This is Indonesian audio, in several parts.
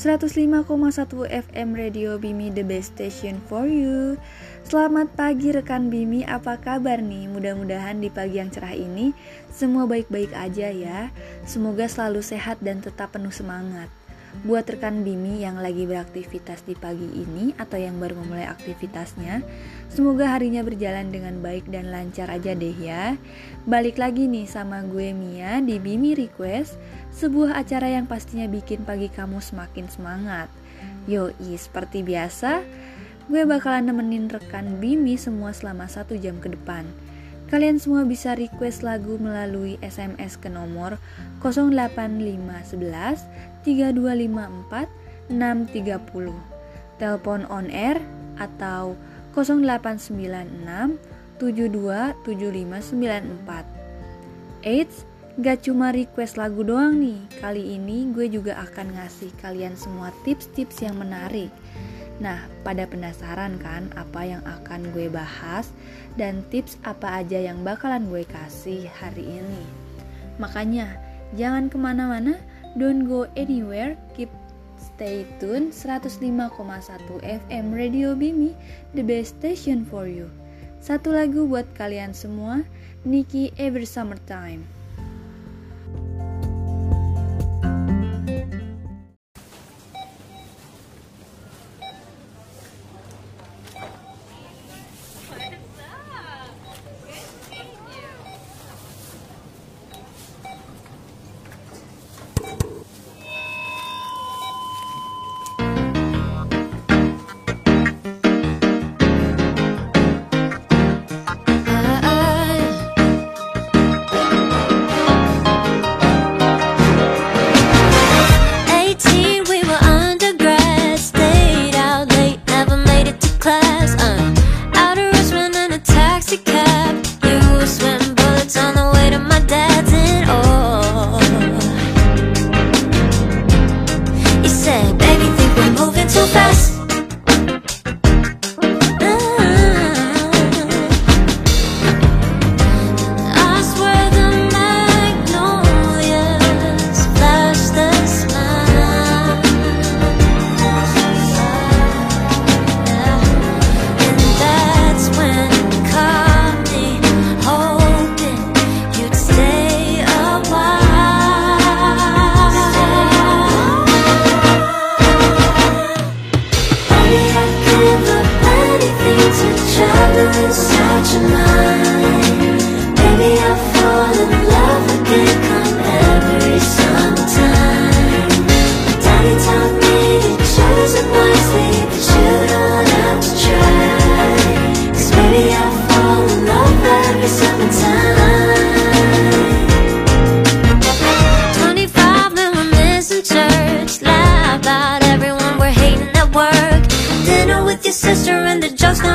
105,1 FM Radio Bimi The Best Station for You. Selamat pagi rekan Bimi, apa kabar nih? Mudah-mudahan di pagi yang cerah ini Semua baik-baik aja ya. Semoga selalu sehat dan tetap penuh semangat Buat rekan Bimi yang lagi beraktivitas di pagi ini atau yang baru memulai aktivitasnya, semoga harinya berjalan dengan baik dan lancar aja deh ya. Balik lagi nih sama gue Mia di Bimi Request, sebuah acara yang pastinya bikin pagi kamu semakin semangat. Yoi, seperti biasa, gue bakalan nemenin rekan Bimi semua selama satu jam ke depan. Kalian semua bisa request lagu melalui SMS ke nomor 08511 3254 630. Telepon on air atau 0896 727594. Eits, gak cuma request lagu doang nih. Kali ini gue juga akan ngasih kalian semua tips-tips yang menarik Nah, pada penasaran kan apa yang akan gue bahas dan tips apa aja yang bakalan gue kasih hari ini? Makanya, jangan ke mana-mana, don't go anywhere, keep stay tune 105,1 FM Radio Bimi, the best station for you. Satu lagu buat kalian semua, Nikki Every Summertime.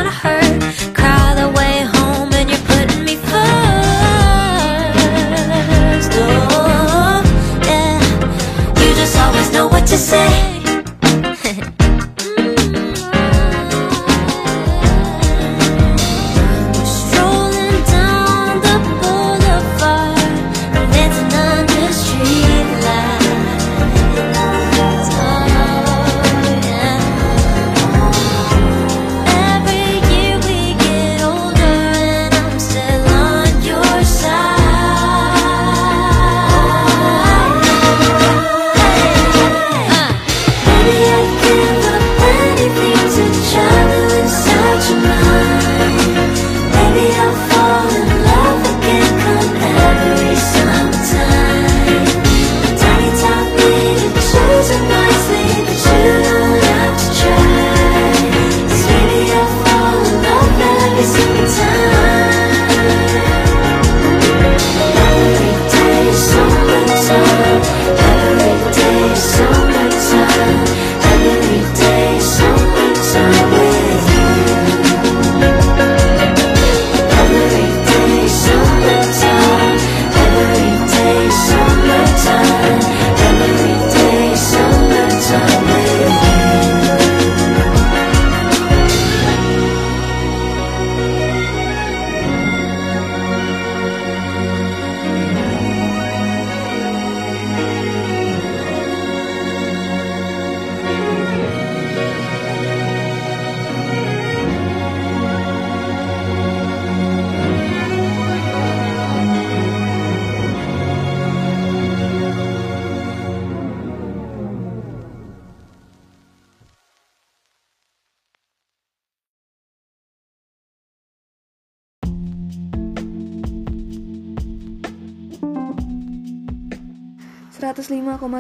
gonna hurt.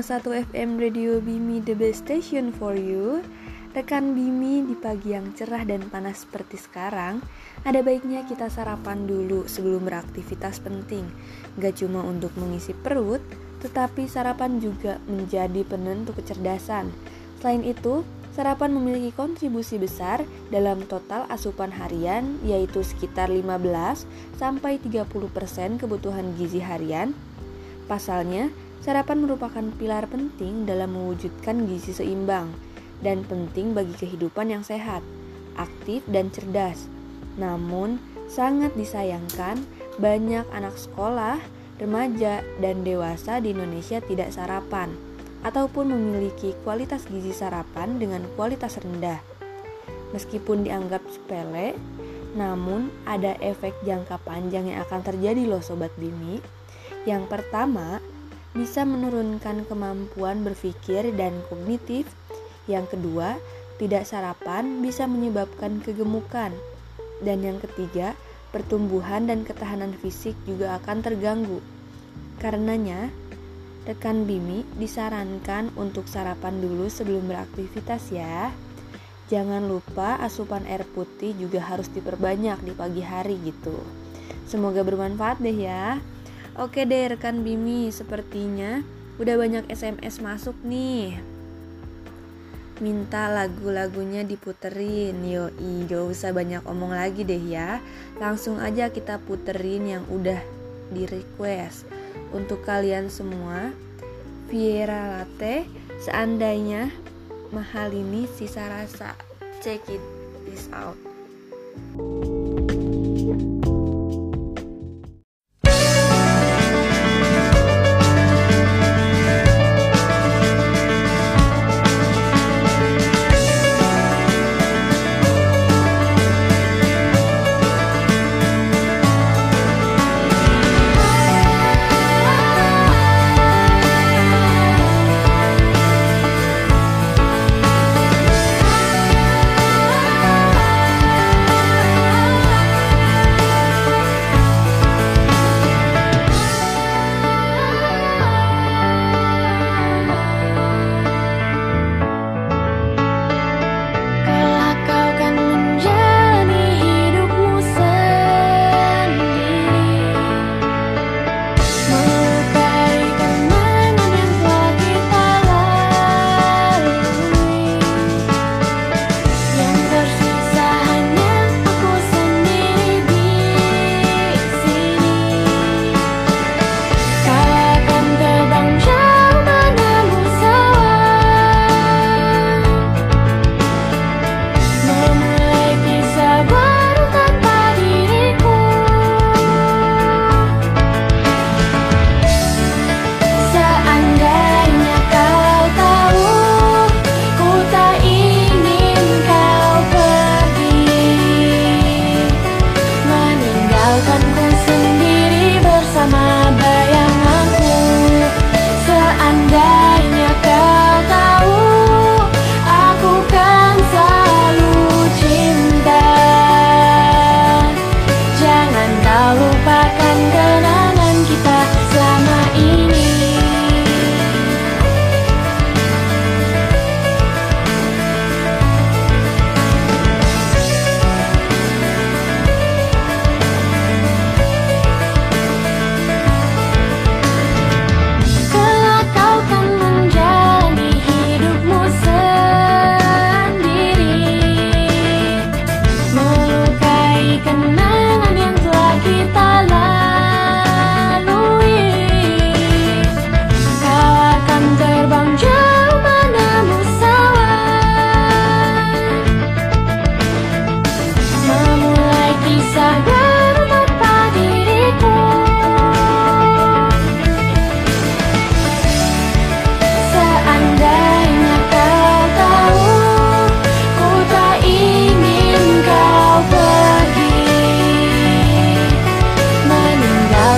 FM Radio Bimi The Best Station for You. Rekan Bimi di pagi yang cerah dan panas seperti sekarang. Ada baiknya kita sarapan dulu sebelum beraktivitas penting. Gak cuma untuk mengisi perut Tetapi sarapan juga menjadi penentu kecerdasan. Selain itu, sarapan memiliki kontribusi besar dalam total asupan harian yaitu sekitar 15 sampai 30% kebutuhan gizi harian. Pasalnya, Sarapan merupakan pilar penting dalam mewujudkan gizi seimbang dan penting bagi kehidupan yang sehat, aktif, dan cerdas. Namun, sangat disayangkan banyak anak sekolah, remaja, dan dewasa di Indonesia tidak sarapan ataupun memiliki kualitas gizi sarapan dengan kualitas rendah. Meskipun dianggap sepele, namun ada efek jangka panjang yang akan terjadi loh sobat Bimi. Yang pertama, bisa menurunkan kemampuan berpikir dan kognitif. Yang kedua, tidak sarapan bisa menyebabkan kegemukan. Dan yang ketiga, pertumbuhan dan ketahanan fisik juga akan terganggu. Karenanya, rekan Bimi disarankan untuk sarapan dulu sebelum beraktivitas ya. Jangan lupa asupan air putih juga harus diperbanyak di pagi hari gitu. Semoga bermanfaat deh ya. Oke deh rekan Bimi, sepertinya udah banyak SMS masuk nih. Minta lagu-lagunya diputerin, yoi gak usah banyak omong lagi deh ya. Langsung aja kita puterin yang udah di request Untuk kalian semua, Viera Latte, seandainya mahal ini sisa rasa Check it this out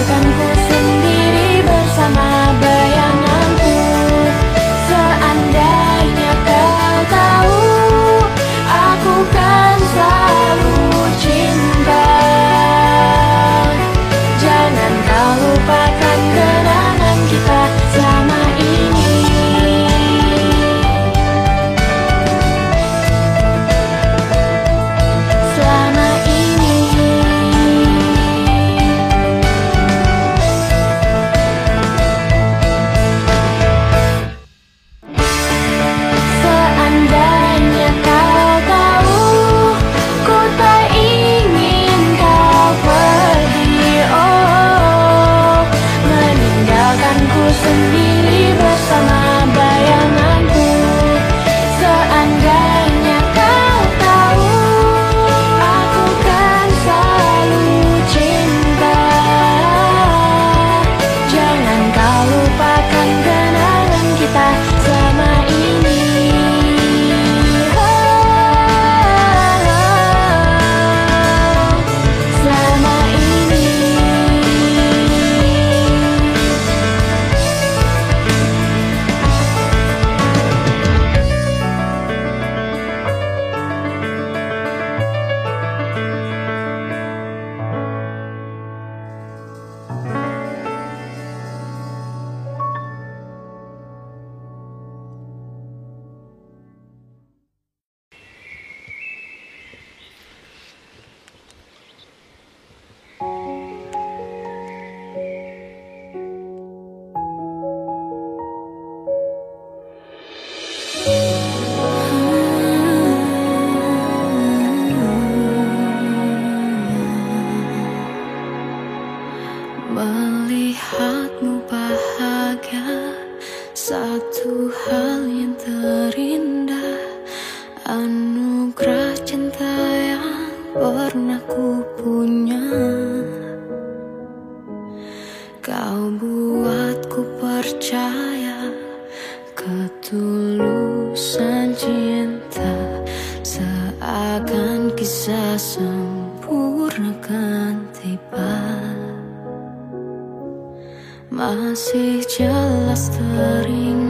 and sempurnakan tiba. Masih jelas teringat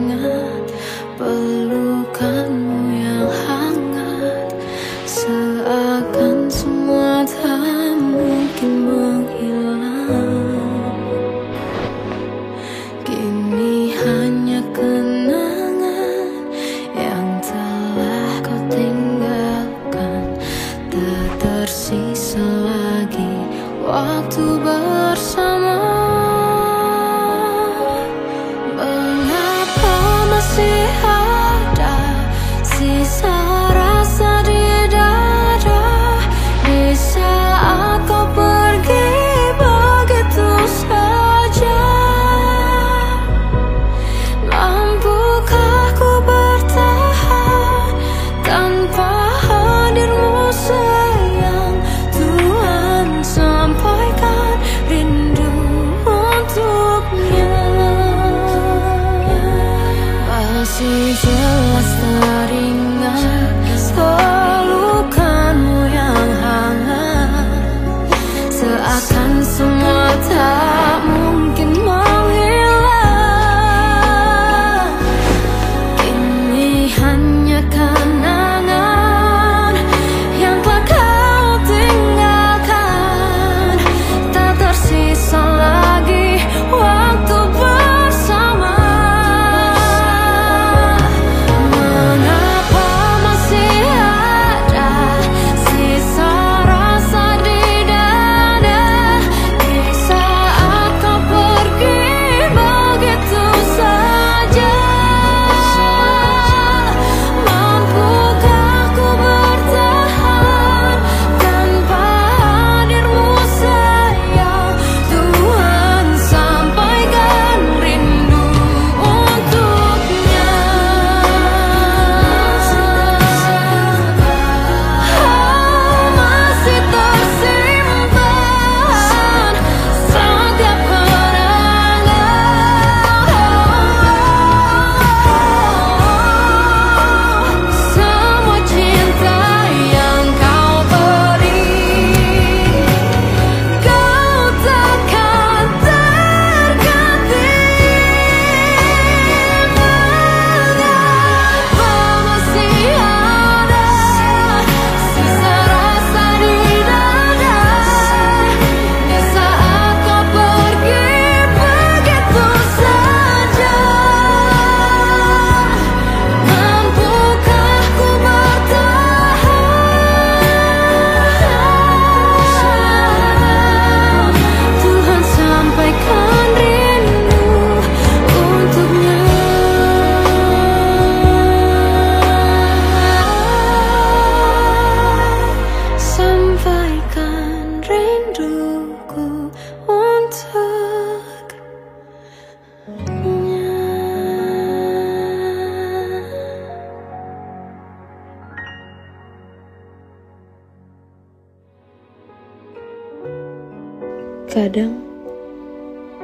Terkadang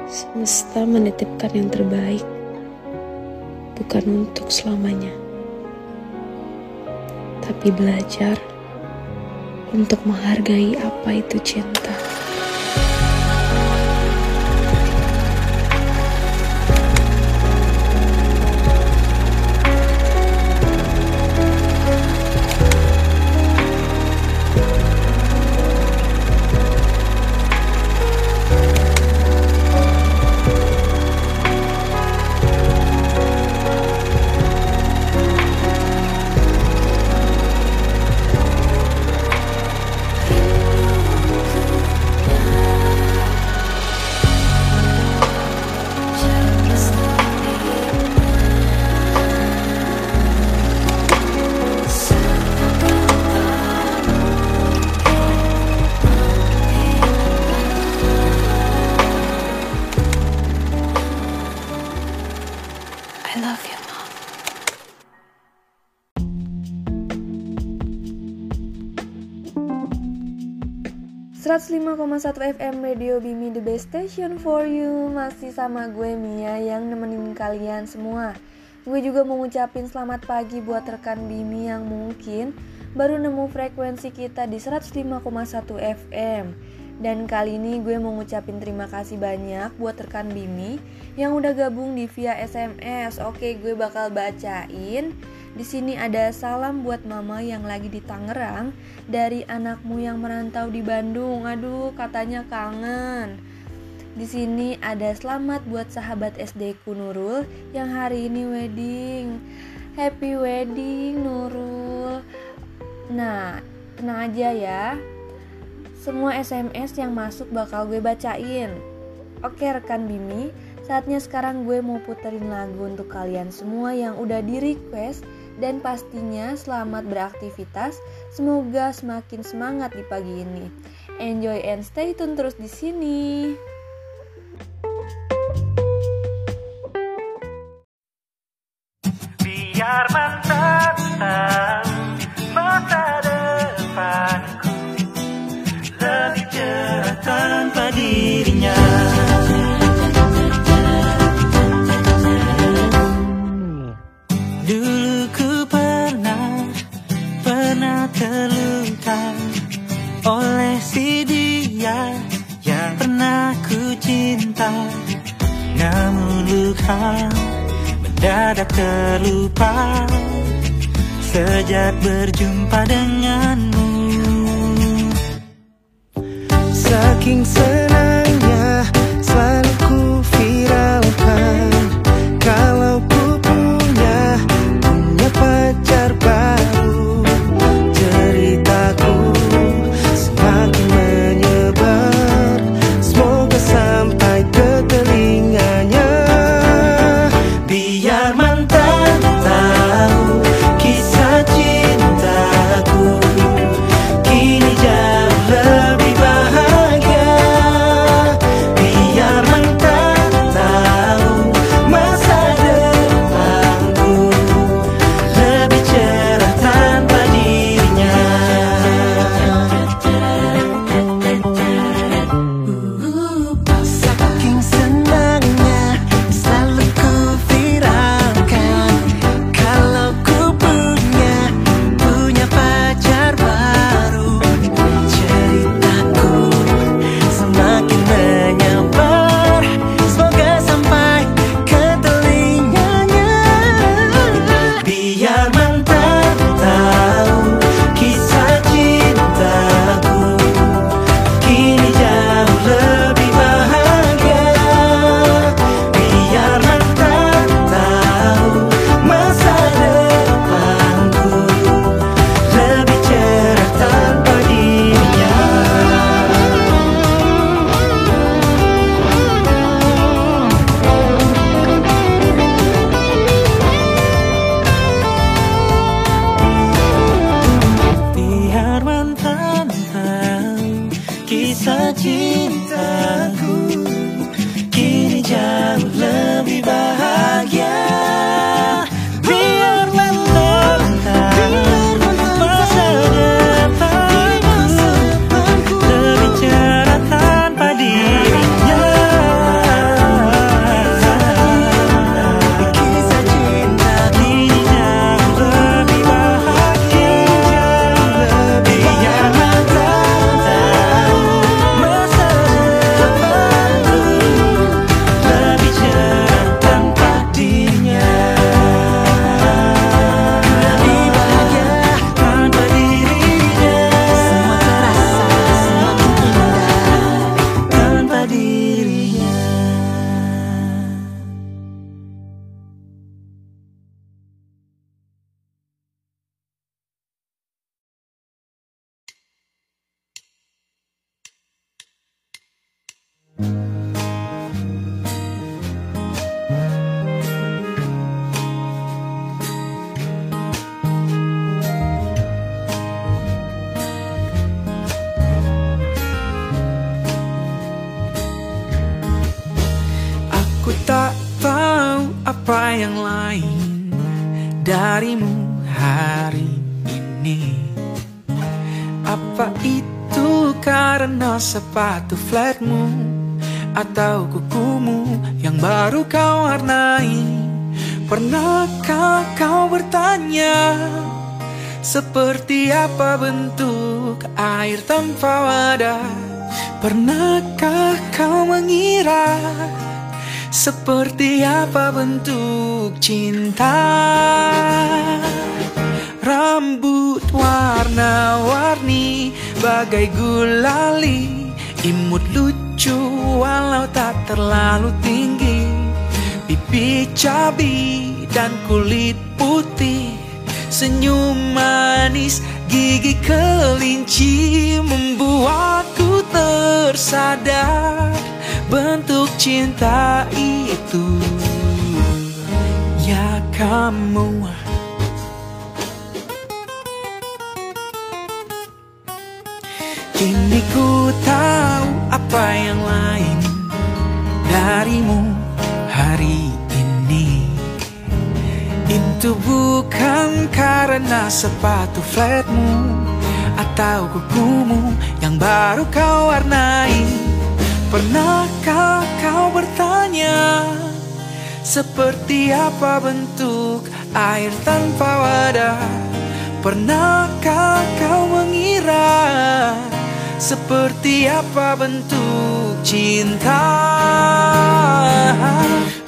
semesta menitipkan yang terbaik bukan untuk selamanya, tapi belajar untuk menghargai apa itu cinta. 105,1 FM Radio Bimi The Best Station for You. Masih sama gue Mia yang nemenin kalian semua. Gue juga mau ngucapin selamat pagi buat rekan Bimi yang mungkin Baru nemu frekuensi kita di 105,1 FM dan kali ini gue mau ngucapin terima kasih banyak buat rekan Bimi yang udah gabung di via SMS. Oke, gue bakal bacain di sini ada salam buat mama yang lagi di Tangerang dari anakmu yang merantau di Bandung. Aduh, katanya kangen. Di sini ada selamat buat sahabat SD ku Nurul yang hari ini wedding. Happy wedding Nurul. Nah, tenang aja ya. Semua SMS yang masuk bakal gue bacain. Oke rekan Bimi, saatnya sekarang gue mau puterin lagu untuk kalian semua yang udah di request dan pastinya selamat beraktivitas. Semoga semakin semangat di pagi ini. Enjoy and stay tune terus di sini. Biar mantan Luka mendadak terlupa sejak berjumpa denganmu. Saking senangnya sepatu flatmu Atau kukumu yang baru kau warnai? Pernahkah kau bertanya Seperti apa bentuk air tanpa wadah? Pernahkah kau mengira Seperti apa bentuk cinta? Rambut warna-warni Bagai gulali Imut lucu walau tak terlalu tinggi. Pipi cabi dan kulit putih. Senyum manis gigi kelinci Membuatku tersadar. Bentuk cinta itu Ya kamu Kini ku tahu apa yang lain Darimu hari ini. Itu bukan karena sepatu flatmu Atau kukumu yang baru kau warnai. Pernahkah kau bertanya Seperti apa bentuk air tanpa wadah? Pernahkah kau mengira Seperti apa bentuk cinta?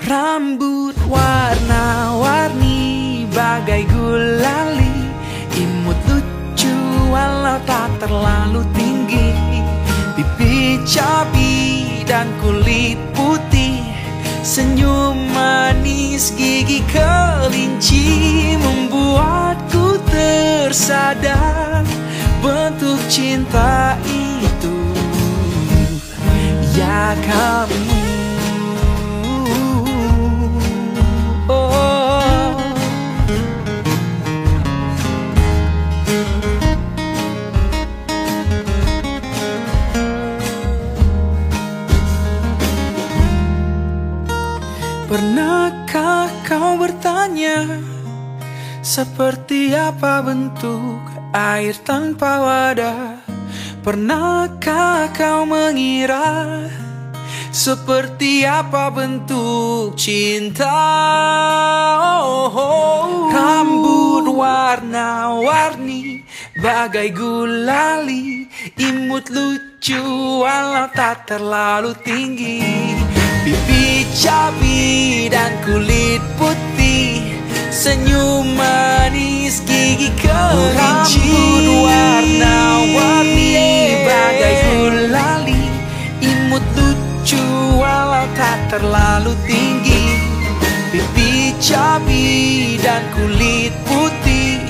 Rambut warna-warni Bagai gulali. Imut lucu walau tak terlalu tinggi. Pipi cabi dan kulit putih. Senyum manis gigi kelinci. Membuatku tersadar Bentuk cinta itu Ya kamu. Oh. Pernahkah kau bertanya Seperti apa bentuk air tanpa wadah Pernahkah kau mengira Seperti apa bentuk cinta? Oh, oh. Rambut warna-warni Bagai gulali Imut lucu walau tak terlalu tinggi. Pipi cabi dan kulit putih Senyum manis gigi kelinci Rambut warna-warni bagai gulali Imut lucu walau tak terlalu tinggi. Pipi cabi dan kulit putih.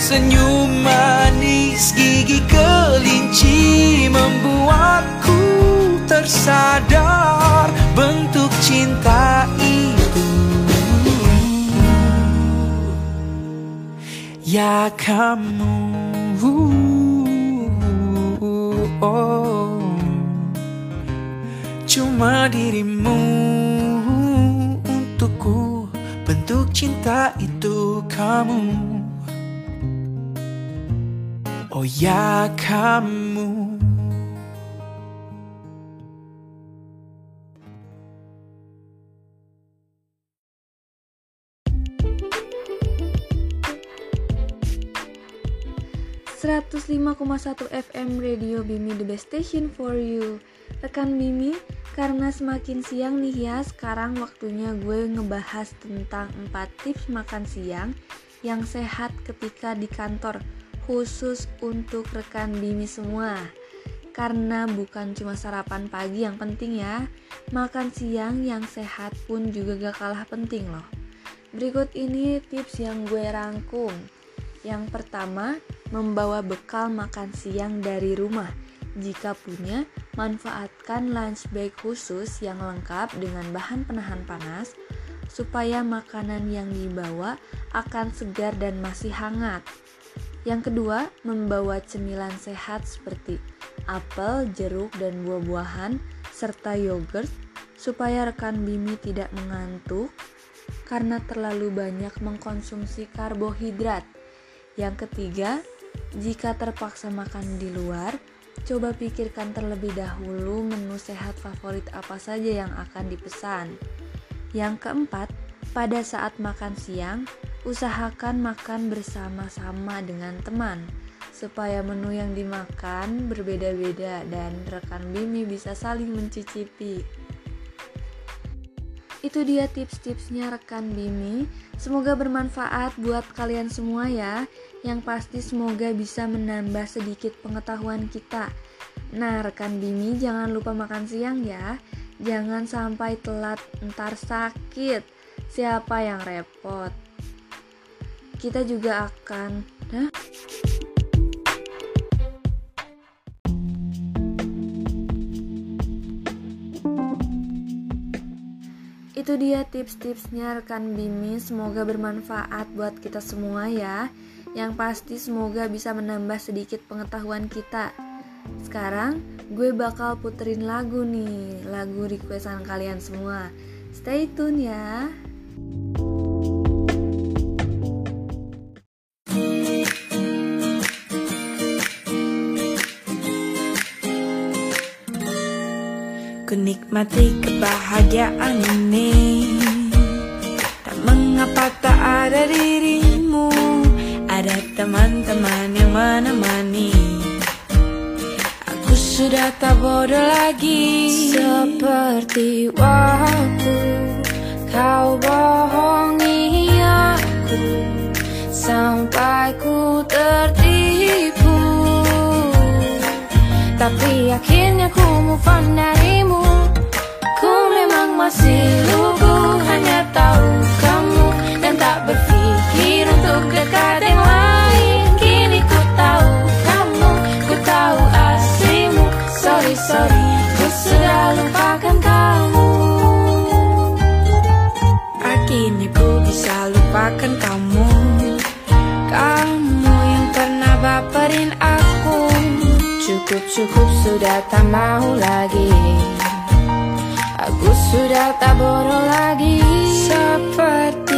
Senyum manis gigi kelinci Membuatku tersadar. Bentuk cinta itu Ya kamu. Cuma dirimu untukku. Bentuk cinta itu kamu. Oh ya kamu satu FM Radio Bimi The Best Station for You Rekan Bimi, karena semakin siang nih ya Sekarang waktunya gue ngebahas tentang 4 tips makan siang Yang sehat ketika di kantor Khusus untuk rekan Bimi semua karena bukan cuma sarapan pagi yang penting ya, makan siang yang sehat pun juga gak kalah penting loh. Berikut ini tips yang gue rangkum. Yang pertama, membawa bekal makan siang dari rumah. Jika punya, manfaatkan lunch bag khusus yang lengkap dengan bahan penahan panas supaya makanan yang dibawa akan segar dan masih hangat. Yang kedua, membawa cemilan sehat seperti apel, jeruk, dan buah-buahan serta yogurt supaya rekan Bimi tidak mengantuk. karena terlalu banyak mengkonsumsi karbohidrat. Yang ketiga, jika terpaksa makan di luar, coba pikirkan terlebih dahulu menu sehat favorit apa saja yang akan dipesan. Yang keempat, pada saat makan siang, usahakan makan bersama-sama dengan teman supaya menu yang dimakan berbeda-beda dan rekan Bimi bisa saling mencicipi. Itu dia tips-tipsnya rekan Bimi. Semoga bermanfaat buat kalian semua ya. Yang pasti semoga bisa menambah sedikit pengetahuan kita. Nah, rekan Bimi jangan lupa makan siang ya. Jangan sampai telat ntar sakit. Siapa yang repot? Kita juga akan Hah? Itu dia tips-tipsnya rekan Bimi, semoga bermanfaat buat kita semua ya. Yang pasti semoga bisa menambah sedikit pengetahuan kita. Sekarang gue bakal puterin lagu nih, lagu requestan kalian semua. Stay tune ya. Ku nikmati kebahagiaan ini teman-teman yang menemani. Aku sudah tak bodoh lagi. Seperti waktu kau bohongi aku. Sampai ku tertipu. Tapi akhirnya ku move on darimu. Ku memang masih lugu Hanya tahu kamu Dan tak berpikir untuk dekat yang lain Sorry, Ku sudah lupakan kamu. Akhirnya ku bisa lupakan kamu. Kamu yang pernah baperin aku. Cukup, cukup sudah tak mau lagi. Aku sudah tak bodoh lagi. Seperti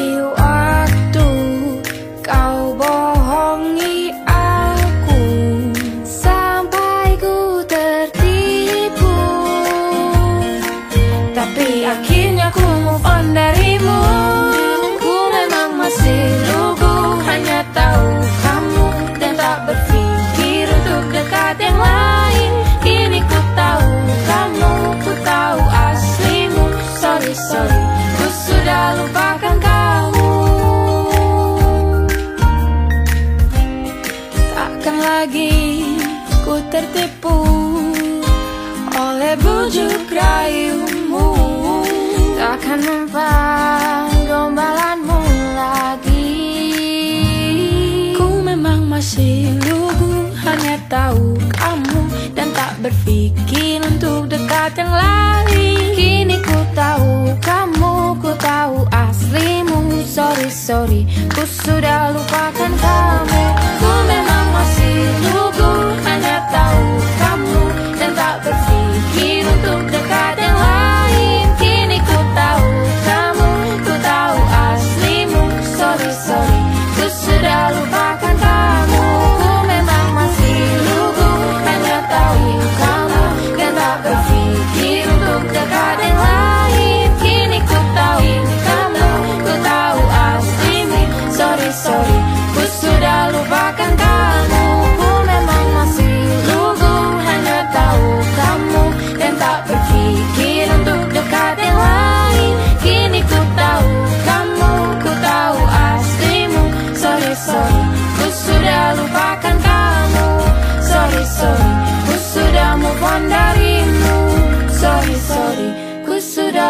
masih lugu Hanya tahu kamu Dan tak berpikir untuk dekat yang lain. Kini ku tahu kamu, ku tahu aslimu. Sorry, sorry, ku sudah lupakan kamu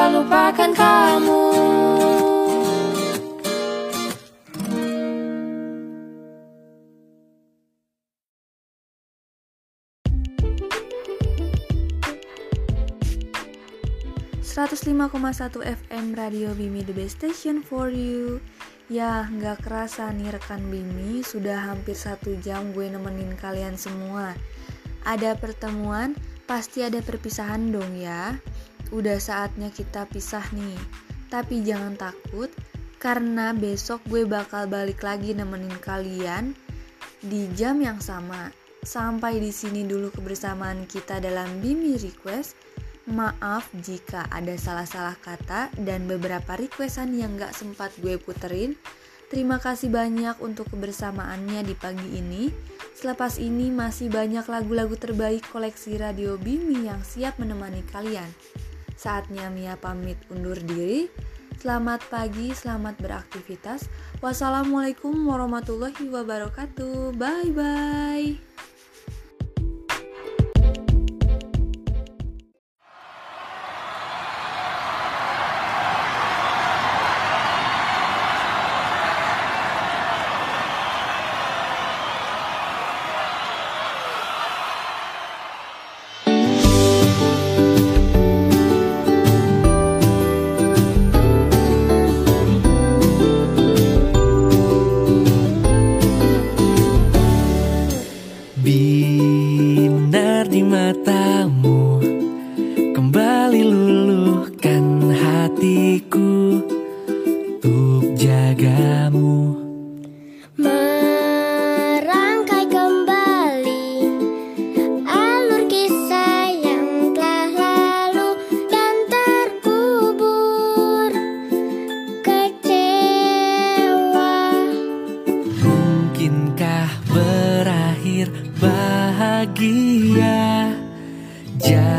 lupakan kamu .105,1 FM Radio Bimi The Best Station for you. Ya nggak kerasa nih rekan Bimi Sudah hampir satu jam gue nemenin kalian semua. Ada pertemuan Pasti ada perpisahan dong ya Udah saatnya kita pisah nih Tapi jangan takut karena besok gue bakal balik lagi nemenin kalian di jam yang sama. Sampai di sini dulu kebersamaan kita dalam Bimi Request. Maaf jika ada salah-salah kata dan beberapa requestan yang gak sempat gue puterin. Terima kasih banyak untuk kebersamaannya di pagi ini. Selepas ini masih banyak lagu-lagu terbaik koleksi Radio Bimi yang siap menemani kalian. Saatnya Mia pamit undur diri. Selamat pagi, selamat beraktivitas. Wassalamualaikum warahmatullahi wabarakatuh. Bye bye. Yeah.